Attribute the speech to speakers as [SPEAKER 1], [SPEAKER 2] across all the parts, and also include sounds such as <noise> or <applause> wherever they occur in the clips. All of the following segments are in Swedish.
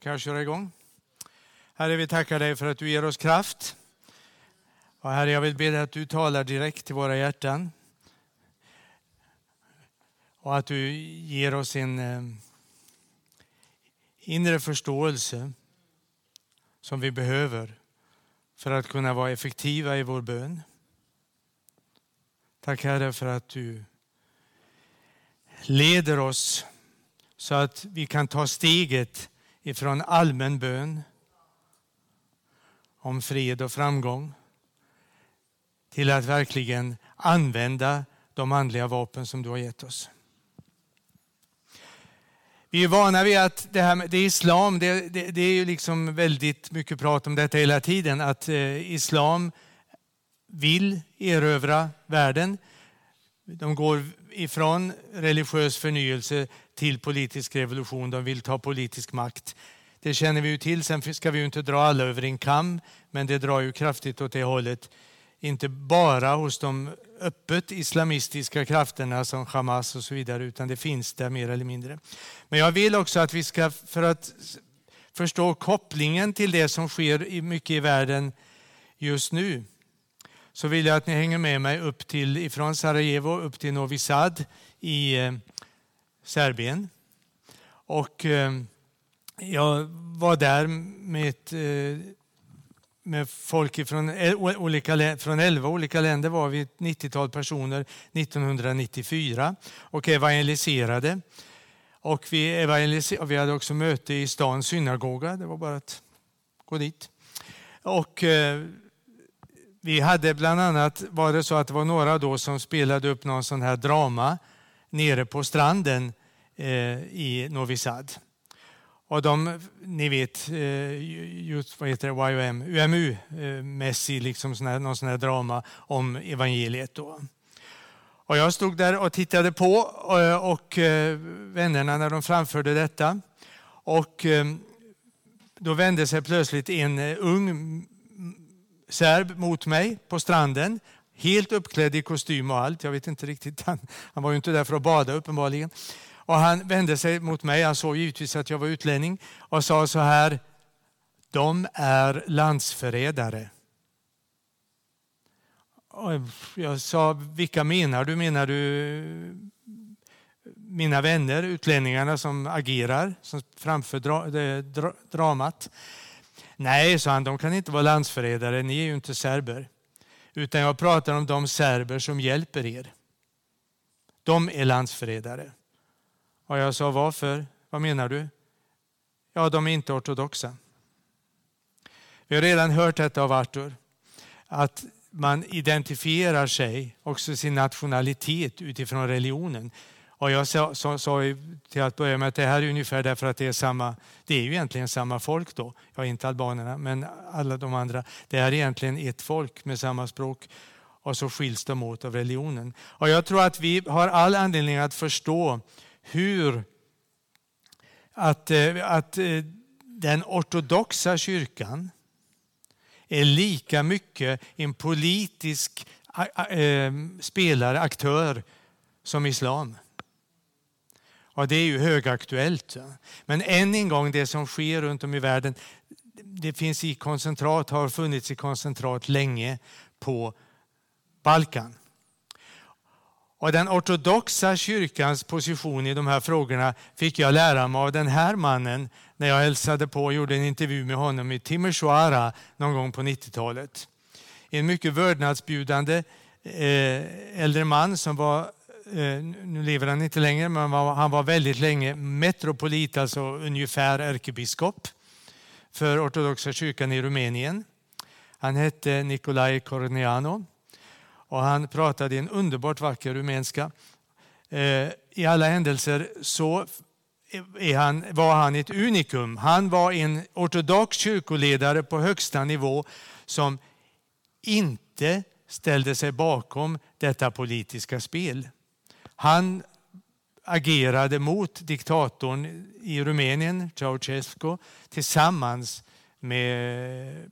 [SPEAKER 1] Kan jag köra igång? Herre, vi tackar dig för att du ger oss kraft. Och herre, jag vill be dig att du talar direkt till våra hjärtan. Och att du ger oss en eh, inre förståelse som vi behöver för att kunna vara effektiva i vår bön. Tack Herre för att du leder oss så att vi kan ta steget ifrån allmän bön om fred och framgång till att verkligen använda de andliga vapen som du har gett oss. Vi är vana vid att det här med det är islam, det, det, det, är ju liksom väldigt mycket prat om detta hela tiden, att eh, islam vill erövra världen. De går ifrån religiös förnyelse till politisk revolution. De vill ta politisk makt. Det känner vi ju till. Sen ska vi ju inte dra alla över en kam, men det drar ju kraftigt åt det hållet. Inte bara hos de öppet islamistiska krafterna som Hamas och så vidare, utan det finns där mer eller mindre. Men jag vill också att vi ska, för att förstå kopplingen till det som sker mycket i världen just nu, så vill jag att ni hänger med mig upp till, ifrån Sarajevo upp till Novi Sad i eh, Serbien. Och eh, jag var där med, ett, eh, med folk från, olika, från 11 olika länder, var vi ett 90-tal personer 1994 och evangeliserade. Och vi, evangeliserade, vi hade också möte i stans synagoga, det var bara att gå dit. Och eh, vi hade bland annat, var det så att det var några då som spelade upp någon sån här drama nere på stranden eh, i Novi Sad. Och de, ni vet, eh, just, vad heter det, YOM, UMU-mässig, eh, liksom sån här, någon sån här drama om evangeliet. Då. Och jag stod där och tittade på eh, och, och vännerna när de framförde detta. Och då vände sig plötsligt en ung serb mot mig på stranden. Helt uppklädd i kostym och allt. Jag vet inte riktigt. <laughs> Han, han var ju inte där för att bada uppenbarligen. Och han vände sig mot mig. Han såg givetvis att jag var utlänning och sa så här. De är landsförrädare. Och jag sa, vilka menar du? Menar du mina vänner, utlänningarna som agerar, som framför dra, dra, dramat? Nej, sa han, de kan inte vara landsförrädare, ni är ju inte serber. Utan jag pratar om de serber som hjälper er. De är landsförrädare. Och jag sa, varför? Vad menar du? Ja, de är inte ortodoxa. Vi har redan hört detta av Arthur, att man identifierar sig, också sin nationalitet utifrån religionen. Och jag sa, sa, sa till att börja med att det här är ungefär därför att det är samma, det är ju egentligen samma folk då. Ja, inte albanerna, men alla de andra. Det är egentligen ett folk med samma språk och så skiljs de åt av religionen. Och jag tror att vi har all anledning att förstå hur att, eh, att eh, den ortodoxa kyrkan är lika mycket en politisk eh, spelare, aktör som islam. Ja, det är ju högaktuellt. Men än en gång, det som sker runt om i världen, det finns i koncentrat, har funnits i koncentrat länge på Balkan. Och den ortodoxa kyrkans position i de här frågorna fick jag lära mig av den här mannen när jag hälsade på och gjorde en intervju med honom i Timisoara någon gång på 90-talet. En mycket vördnadsbjudande eh, äldre man som var Eh, nu lever han inte längre, men han var väldigt länge metropolit, alltså ungefär ärkebiskop för ortodoxa kyrkan i Rumänien. Han hette Nikolaj Corneanu och han pratade en underbart vacker rumänska. Eh, I alla händelser så han, var han ett unikum. Han var en ortodox kyrkoledare på högsta nivå som inte ställde sig bakom detta politiska spel. Han agerade mot diktatorn i Rumänien, Ceausescu, tillsammans med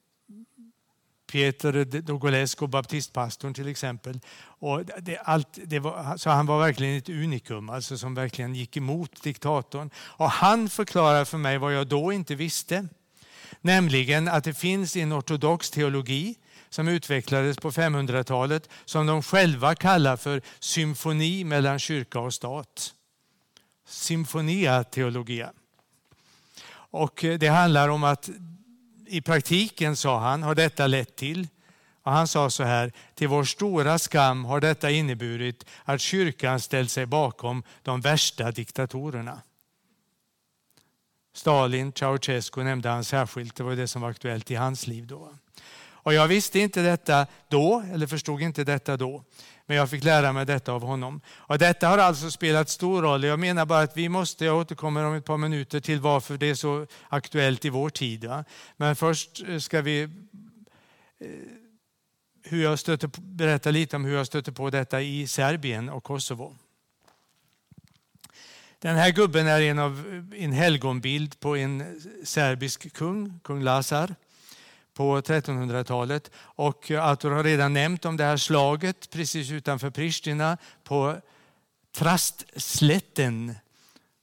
[SPEAKER 1] Peter Dogolescu, baptistpastorn till exempel. Och det, allt, det var, så han var verkligen ett unikum, alltså som verkligen gick emot diktatorn. Och han förklarar för mig vad jag då inte visste. Nämligen att det finns en ortodox teologi som utvecklades på 500-talet som de själva kallar för symfoni mellan kyrka och stat. Symfonia teologia. Och eh, det handlar om att i praktiken, sa han, har detta lett till och han sa så här, till vår stora skam har detta inneburit att kyrkan ställt sig bakom de värsta diktatorerna. Stalin, Ceausescu nämnde han särskilt, det var det som var aktuellt i hans liv då. Och jag visste inte detta då, eller förstod inte detta då. Men jag fick lära mig detta av honom. Och detta har alltså spelat stor roll. Jag menar bara att vi måste, jag återkommer om ett par minuter till varför det är så aktuellt i vår tid. Va? Men först eh, ska vi eh, hur jag stöter, berätta lite om hur jag stötte på detta i Serbien och Kosovo. Den här gubben är en, av, en helgonbild på en serbisk kung, kung Lazar på 1300-talet. Och Arthur har redan nämnt om det här slaget precis utanför Pristina på Trastslätten,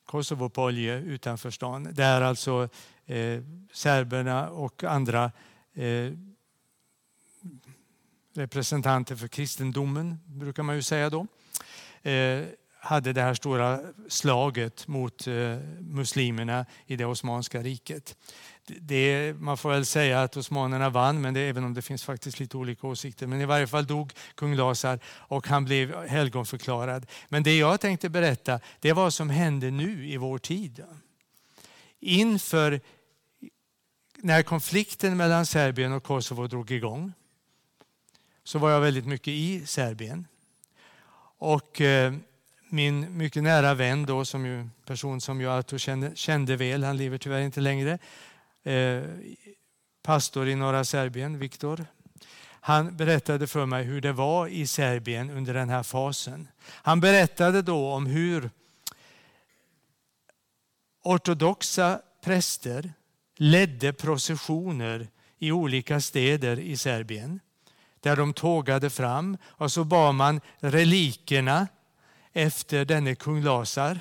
[SPEAKER 1] Kosovopolje utanför stan. Där alltså eh, serberna och andra eh, representanter för kristendomen, brukar man ju säga då, eh, hade det här stora slaget mot eh, muslimerna i det Osmanska riket. Det, man får väl säga att osmanerna vann, men det, även om det finns faktiskt lite olika åsikter. Men i varje fall dog kung Lazar och han blev helgonförklarad. Men det jag tänkte berätta, det är vad som hände nu i vår tid. Inför när konflikten mellan Serbien och Kosovo drog igång så var jag väldigt mycket i Serbien. Och eh, min mycket nära vän då, som ju, person som jag kände, kände väl, han lever tyvärr inte längre, eh, pastor i norra Serbien, Viktor. Han berättade för mig hur det var i Serbien under den här fasen. Han berättade då om hur ortodoxa präster ledde processioner i olika städer i Serbien där de tågade fram och så bar man relikerna efter denne kung Lasar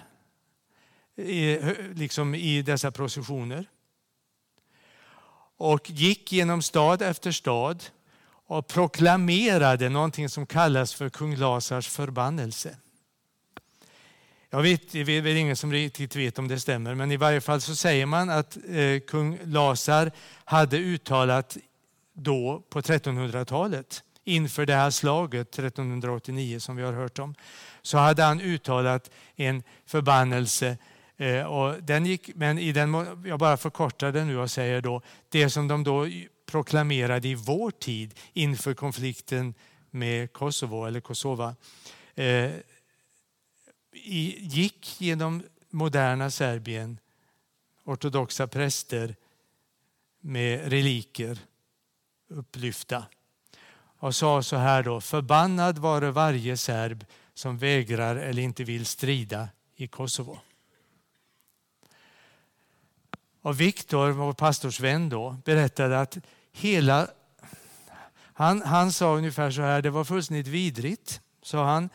[SPEAKER 1] liksom i dessa processioner. Och gick genom stad efter stad och proklamerade någonting som kallas för kung Lasars förbannelse. Jag vet, det är väl ingen som riktigt vet om det stämmer, men i varje fall så säger man att eh, kung Lasar hade uttalat då på 1300-talet inför det här slaget 1389 som vi har hört om så hade han uttalat en förbannelse. Eh, och den gick, men i den, jag bara förkortar det nu och säger då det som de då proklamerade i vår tid inför konflikten med Kosovo eller Kosova eh, gick genom moderna Serbien ortodoxa präster med reliker upplyfta och sa så här då, förbannad vare varje serb som vägrar eller inte vill strida i Kosovo. Och Viktor, vår pastorsvän då, berättade att hela... Han, han sa ungefär så här, det var fullständigt vidrigt, sa han.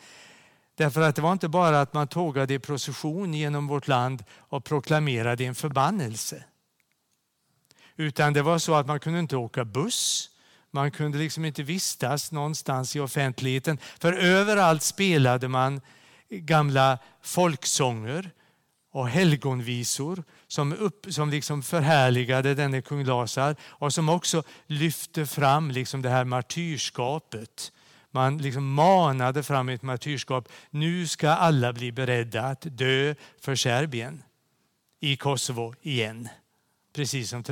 [SPEAKER 1] Därför att det var inte bara att man tågade i procession genom vårt land och proklamerade en förbannelse. Utan det var så att man kunde inte åka buss, man kunde liksom inte vistas någonstans i offentligheten. För överallt spelade man gamla folksånger och helgonvisor som, upp, som liksom förhärligade denne kung Lazar och som också lyfte fram liksom det här martyrskapet. Man liksom manade fram ett martyrskap. Nu ska alla bli beredda att dö för Serbien i Kosovo igen. Precis som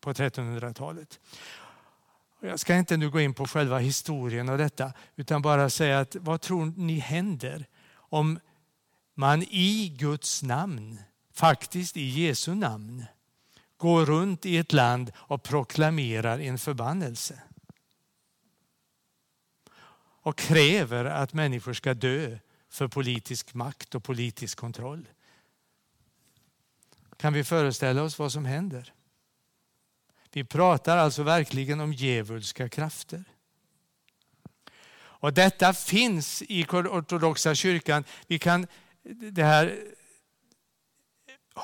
[SPEAKER 1] på 1300-talet. Jag ska inte nu gå in på själva historien av detta utan bara säga att vad tror ni händer om man i Guds namn, faktiskt i Jesu namn, går runt i ett land och proklamerar en förbannelse? Och kräver att människor ska dö för politisk makt och politisk kontroll. Kan vi föreställa oss vad som händer? Vi pratar alltså verkligen om djävulska krafter. Och detta finns i ortodoxa kyrkan. Vi kan, det här,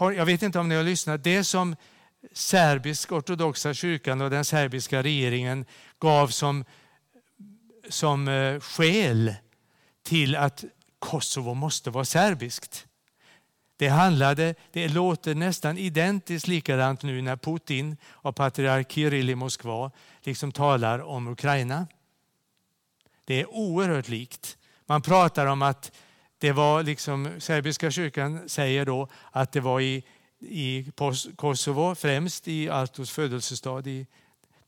[SPEAKER 1] jag vet inte om ni har lyssnat, det som serbisk ortodoxa kyrkan och den serbiska regeringen gav som, som eh, skäl till att Kosovo måste vara serbiskt. Det, handlade, det låter nästan identiskt likadant nu när Putin och patriark Kirill i Moskva liksom talar om Ukraina. Det är oerhört likt. Man pratar om att det var, liksom, serbiska kyrkan säger då att det var i, i Kosovo, främst i Altos födelsestad i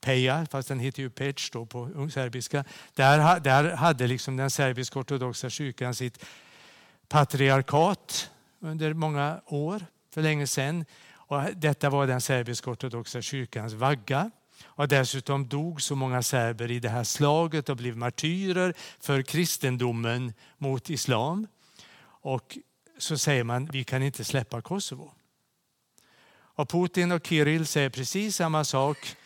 [SPEAKER 1] Peja, fast den heter ju Pec då på serbiska. Där, där hade liksom den serbisk ortodoxa kyrkan sitt patriarkat under många år, för länge sedan. Och detta var den serbisk-ortodoxa kyrkans vagga. Och dessutom dog så många serber i det här slaget och blev martyrer för kristendomen mot islam. Och så säger man, vi kan inte släppa Kosovo. Och Putin och Kirill säger precis samma sak.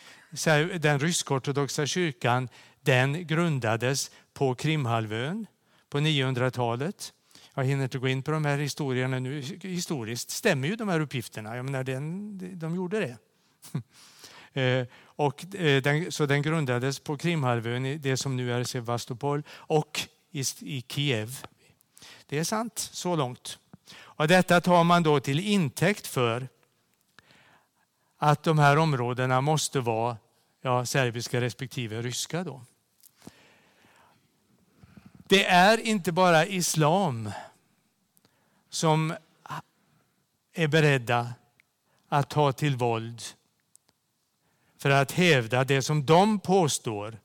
[SPEAKER 1] Den rysk-ortodoxa kyrkan den grundades på Krimhalvön på 900-talet. Jag hinner inte gå in på de här historierna nu. Historiskt stämmer ju de här uppgifterna. Jag menar, den, de gjorde det. <laughs> Eh, och eh, den, så den grundades på Krimhalvön, det som nu är Sevastopol, och i, i Kiev. Det är sant så långt. Och detta tar man då till intäkt för att de här områdena måste vara ja, serbiska respektive ryska. Då. Det är inte bara islam som är beredda att ta till våld för att hävda det som de påstår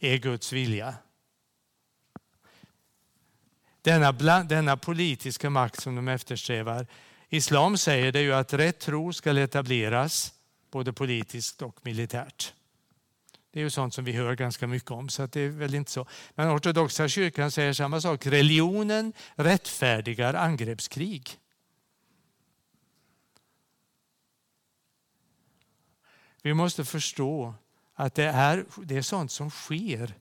[SPEAKER 1] är Guds vilja. Denna, denna politiska makt som de eftersträvar. Islam säger det ju att rätt tro ska etableras både politiskt och militärt. Det är ju sånt som vi hör ganska mycket om, så det är väl inte så. Men ortodoxa kyrkan säger samma sak. Religionen rättfärdigar angreppskrig. Vi måste förstå att det är, det är sånt som sker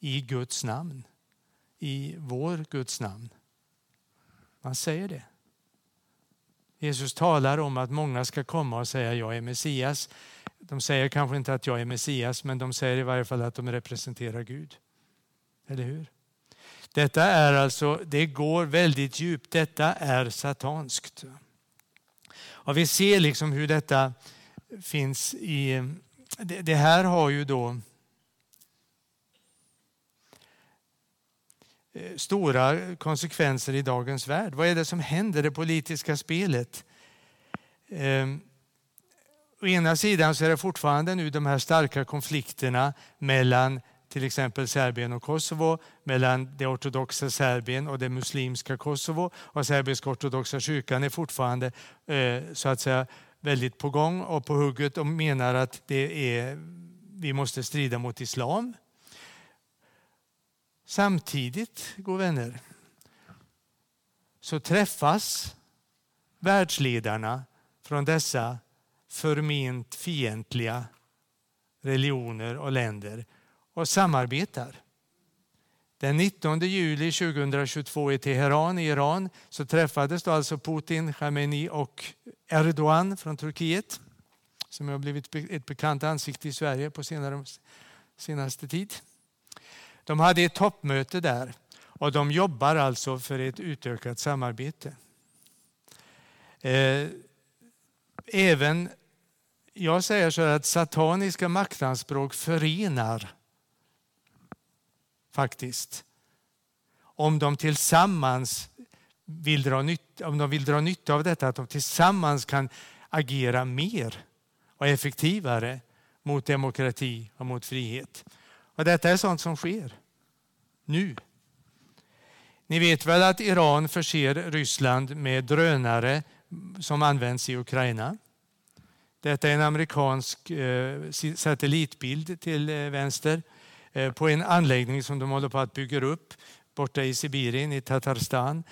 [SPEAKER 1] i Guds namn. I vår Guds namn. Man säger det. Jesus talar om att många ska komma och säga jag är Messias. De säger kanske inte att jag är Messias, men de säger i varje fall att de representerar Gud. Eller hur? Detta är alltså, det går väldigt djupt. Detta är satanskt. Och vi ser liksom hur detta finns i... Det här har ju då eh, stora konsekvenser i dagens värld. Vad är det som händer i det politiska spelet? Ehm, å ena sidan så är det fortfarande nu de här starka konflikterna mellan till exempel Serbien och Kosovo, mellan det ortodoxa Serbien och det muslimska Kosovo. Och serbiska ortodoxa kyrkan är fortfarande eh, så att säga väldigt på gång och på hugget och menar att det är, vi måste strida mot islam. Samtidigt, goda vänner, så träffas världsledarna från dessa förment fientliga religioner och länder och samarbetar. Den 19 juli 2022 i Teheran i Iran så träffades då alltså Putin, Khamenei och Erdogan från Turkiet som har blivit ett bekant ansikte i Sverige på senare, senaste tid. De hade ett toppmöte där och de jobbar alltså för ett utökat samarbete. Eh, Även, jag säger så att sataniska maktanspråk förenar faktiskt. Om de tillsammans vill dra nytta, om de vill dra nytta av detta, att de tillsammans kan agera mer och effektivare mot demokrati och mot frihet. Och detta är sånt som sker nu. Ni vet väl att Iran förser Ryssland med drönare som används i Ukraina. Detta är en amerikansk eh, satellitbild till eh, vänster eh, på en anläggning som de håller på att bygga upp borta i Sibirien, i Tatarstan,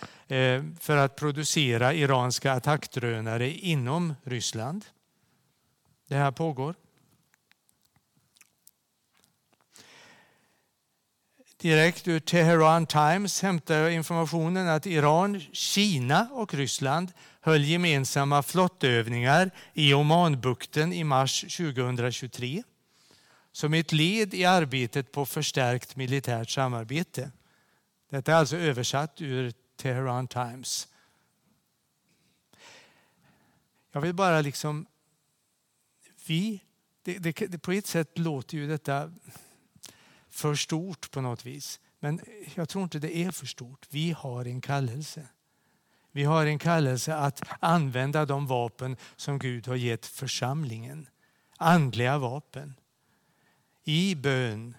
[SPEAKER 1] för att producera iranska attackdrönare inom Ryssland. Det här pågår. Direkt ur Teheran Times hämtar jag informationen att Iran, Kina och Ryssland höll gemensamma flottövningar i Omanbukten i mars 2023 som ett led i arbetet på förstärkt militärt samarbete. Detta är alltså översatt ur Teheran Times. Jag vill bara liksom... Vi, det, det, på ett sätt låter ju detta för stort på något vis. Men jag tror inte det är för stort. Vi har en kallelse. Vi har en kallelse att använda de vapen som Gud har gett församlingen. Andliga vapen. I bön,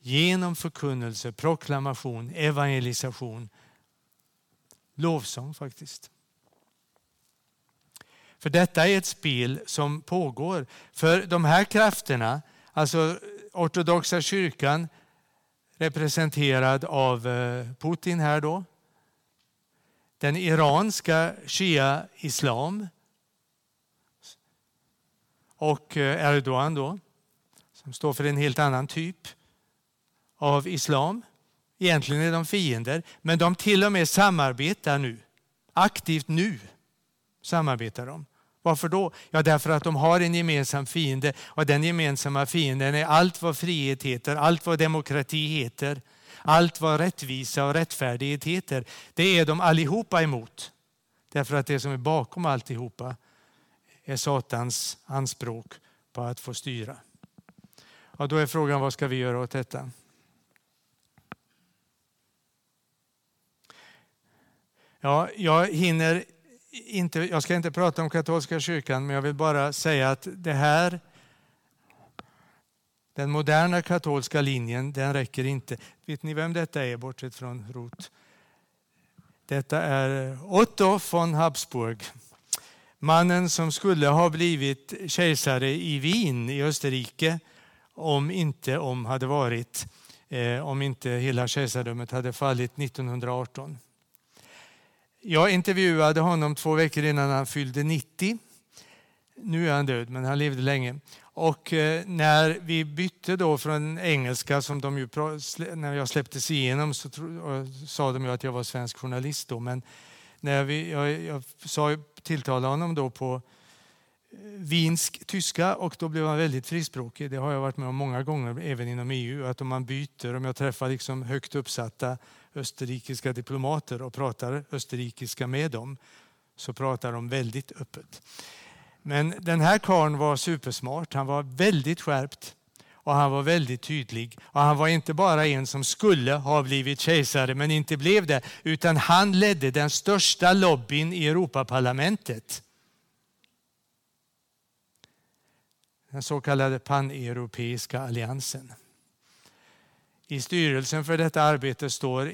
[SPEAKER 1] genom förkunnelse, proklamation, evangelisation, lovsång faktiskt. För detta är ett spel som pågår. För de här krafterna, alltså ortodoxa kyrkan representerad av eh, Putin här då. Den iranska shia-islam och eh, Erdogan då, som står för en helt annan typ av islam. Egentligen är de fiender, men de till och med samarbetar nu. Aktivt nu samarbetar de. Varför då? Ja, därför att de har en gemensam fiende och den gemensamma fienden är allt vad frihet heter, allt vad demokrati heter, allt vad rättvisa och rättfärdighet heter. Det är de allihopa emot. Därför att det som är bakom alltihopa är Satans anspråk på att få styra. Och då är frågan vad ska vi göra åt detta? Ja, jag hinner inte, jag ska inte prata om katolska kyrkan, men jag vill bara säga att det här, den moderna katolska linjen, den räcker inte. Vet ni vem detta är, bortsett från Rot? Detta är Otto von Habsburg. Mannen som skulle ha blivit kejsare i Wien i Österrike om inte om hade varit, eh, om inte hela kejsardömet hade fallit 1918. Jag intervjuade honom två veckor innan han fyllde 90. Nu är han död, men han levde länge. Och eh, när vi bytte då från engelska, som de ju, när jag släpptes igenom så sa de ju att jag var svensk journalist då, men när vi, jag, jag sa, tilltalade honom då på eh, vinsk tyska och då blev han väldigt frispråkig. Det har jag varit med om många gånger, även inom EU, att om man byter, om jag träffar liksom högt uppsatta österrikiska diplomater och pratar österrikiska med dem så pratar de väldigt öppet. Men den här karln var supersmart. Han var väldigt skärpt och han var väldigt tydlig. Och han var inte bara en som skulle ha blivit kejsare men inte blev det, utan han ledde den största lobbyn i Europaparlamentet. Den så kallade paneuropeiska alliansen. I styrelsen för detta arbete står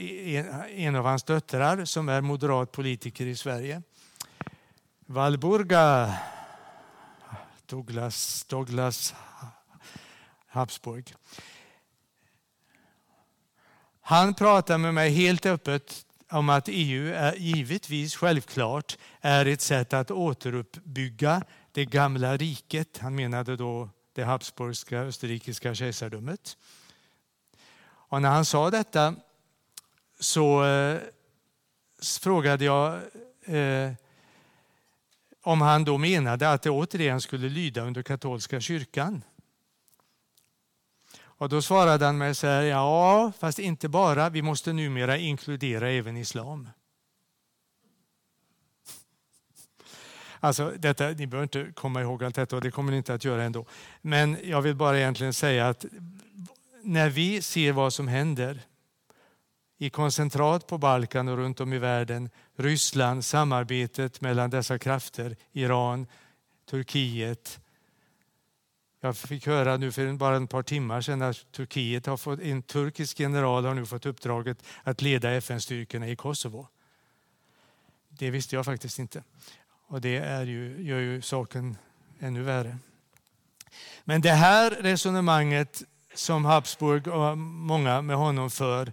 [SPEAKER 1] en av hans döttrar som är moderat politiker i Sverige. Valburga Douglas, Douglas Habsburg. Han pratar med mig helt öppet om att EU är givetvis självklart är ett sätt att återuppbygga det gamla riket. Han menade då det habsburgska österrikiska kejsardömet. Och när han sa detta så eh, frågade jag eh, om han då menade att det återigen skulle lyda under katolska kyrkan. Och då svarade han mig så här, ja, fast inte bara, vi måste numera inkludera även islam. Alltså, detta, ni behöver inte komma ihåg allt detta och det kommer ni inte att göra ändå. Men jag vill bara egentligen säga att när vi ser vad som händer i koncentrat på Balkan och runt om i världen, Ryssland, samarbetet mellan dessa krafter, Iran, Turkiet. Jag fick höra nu för bara ett par timmar sedan att Turkiet har fått, en turkisk general har nu fått uppdraget att leda FN-styrkorna i Kosovo. Det visste jag faktiskt inte. Och det är ju, gör ju saken ännu värre. Men det här resonemanget som Habsburg och många med honom för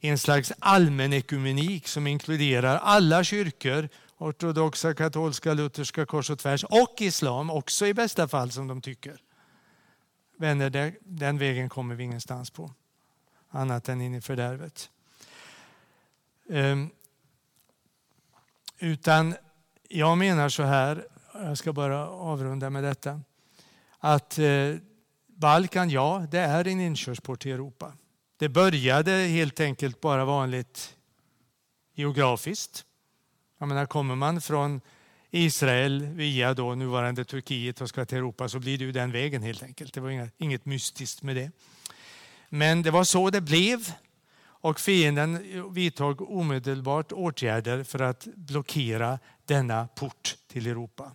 [SPEAKER 1] en slags allmän ekumenik som inkluderar alla kyrkor, ortodoxa, katolska, lutherska, kors och tvärs och islam också i bästa fall som de tycker. Vänner, den vägen kommer vi ingenstans på. annat än in i fördärvet. Ehm, utan jag menar så här, jag ska bara avrunda med detta, att eh, Balkan, ja, det är en inkörsport till Europa. Det började helt enkelt bara vanligt geografiskt. Jag menar, kommer man från Israel via då nuvarande Turkiet och ska till Europa så blir det ju den vägen helt enkelt. Det var inget mystiskt med det. Men det var så det blev och fienden vidtog omedelbart åtgärder för att blockera denna port till Europa.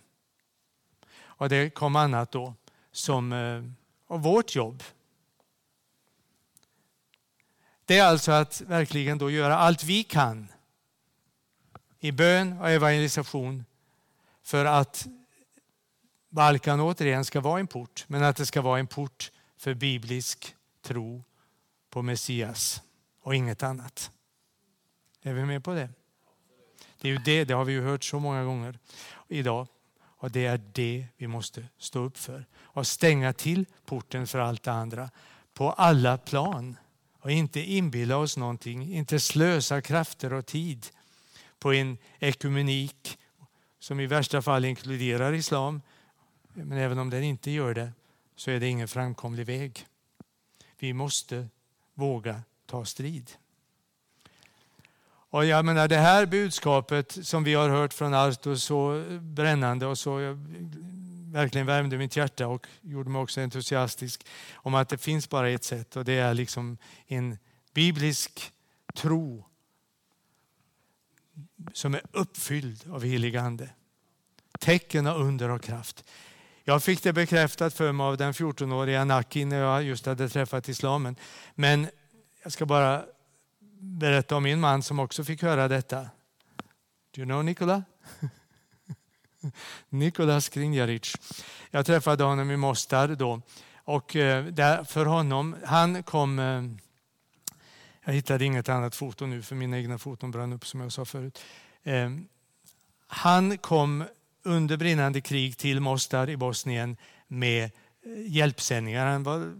[SPEAKER 1] Och det kom annat då som eh, och vårt jobb. Det är alltså att verkligen då göra allt vi kan i bön och evangelisation för att Balkan återigen ska vara en port, men att det ska vara en port för biblisk tro på Messias och inget annat. Är vi med på det? Det är ju det, det har vi ju hört så många gånger idag. Och det är det vi måste stå upp för. Och stänga till porten för allt det andra på alla plan. Och inte inbilla oss någonting, inte slösa krafter och tid på en ekumenik som i värsta fall inkluderar islam. Men även om den inte gör det så är det ingen framkomlig väg. Vi måste våga ta strid. Och jag menar, det här budskapet som vi har hört från Arto så brännande och så verkligen värmde mitt hjärta och gjorde mig också entusiastisk om att det finns bara ett sätt och det är liksom en biblisk tro som är uppfylld av helig ande. Tecken och under och kraft. Jag fick det bekräftat för mig av den 14-åriga Naki när jag just hade träffat islamen. Men jag ska bara berätta om min man som också fick höra detta. Do you know Nikola? <laughs> <laughs> Nikolas Krinjaric. Jag träffade honom i Mostar då. Och eh, för honom, han kom... Eh, jag hittade inget annat foto nu för mina egna foton brann upp som jag sa förut. Eh, han kom under brinnande krig till Mostar i Bosnien med eh, hjälpsändningar. Han var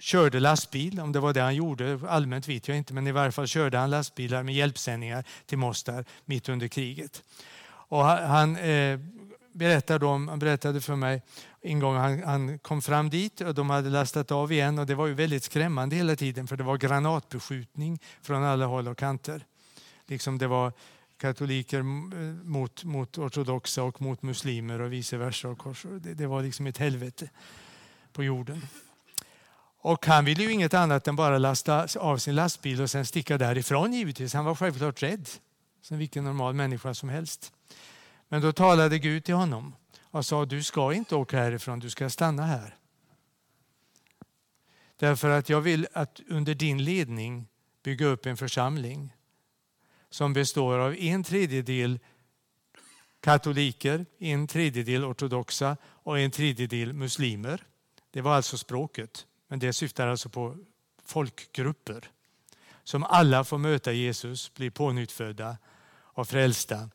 [SPEAKER 1] körde lastbil, om det var det han gjorde, allmänt vet jag inte, men i varje fall körde han lastbilar med hjälpsändningar till Mostar mitt under kriget. Och han, eh, berättade, om, han berättade för mig en gång han, han, kom fram dit och de hade lastat av igen och det var ju väldigt skrämmande hela tiden för det var granatbeskjutning från alla håll och kanter. Liksom det var katoliker eh, mot, mot ortodoxa och mot muslimer och vice versa. Och kors. det, det var liksom ett helvete på jorden. Och han ville ju inget annat än bara lasta av sin lastbil och sen sticka därifrån givetvis. Han var självklart rädd, som vilken normal människa som helst. Men då talade Gud till honom och sa du ska inte åka härifrån, du ska stanna här. Därför att jag vill att under din ledning bygga upp en församling som består av en tredjedel katoliker, en tredjedel ortodoxa och en tredjedel muslimer. Det var alltså språket. Men det syftar alltså på folkgrupper som alla får möta Jesus, bli pånyttfödda och frälsta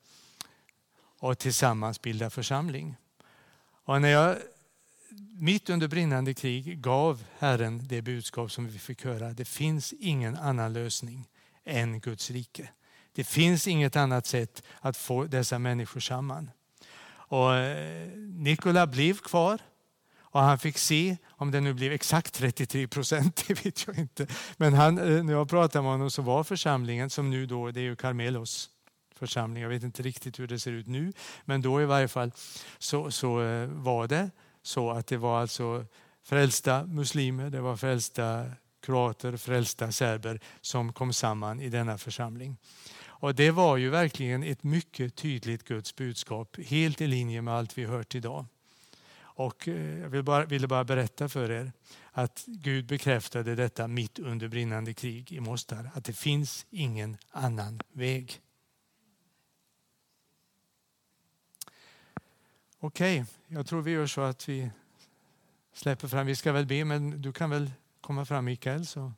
[SPEAKER 1] och tillsammans bilda församling. Och när jag mitt under brinnande krig gav Herren det budskap som vi fick höra. Det finns ingen annan lösning än Guds rike. Det finns inget annat sätt att få dessa människor samman. Och eh, Nikola blev kvar och han fick se, om det nu blev exakt 33 procent, <laughs> det vet jag inte. Men han, eh, när jag pratade med honom så var församlingen, som nu då, det är ju Carmelos församling, jag vet inte riktigt hur det ser ut nu, men då i varje fall så, så eh, var det så att det var alltså frälsta muslimer, det var frälsta kroater, frälsta serber som kom samman i denna församling. Och det var ju verkligen ett mycket tydligt Guds budskap, helt i linje med allt vi hört idag. Och eh, jag vill bara, ville bara berätta för er att Gud bekräftade detta mitt under brinnande krig i Mostar. Att det finns ingen annan väg. Okej, okay, jag tror vi gör så att vi släpper fram. Vi ska väl be, men du kan väl komma fram Mikael så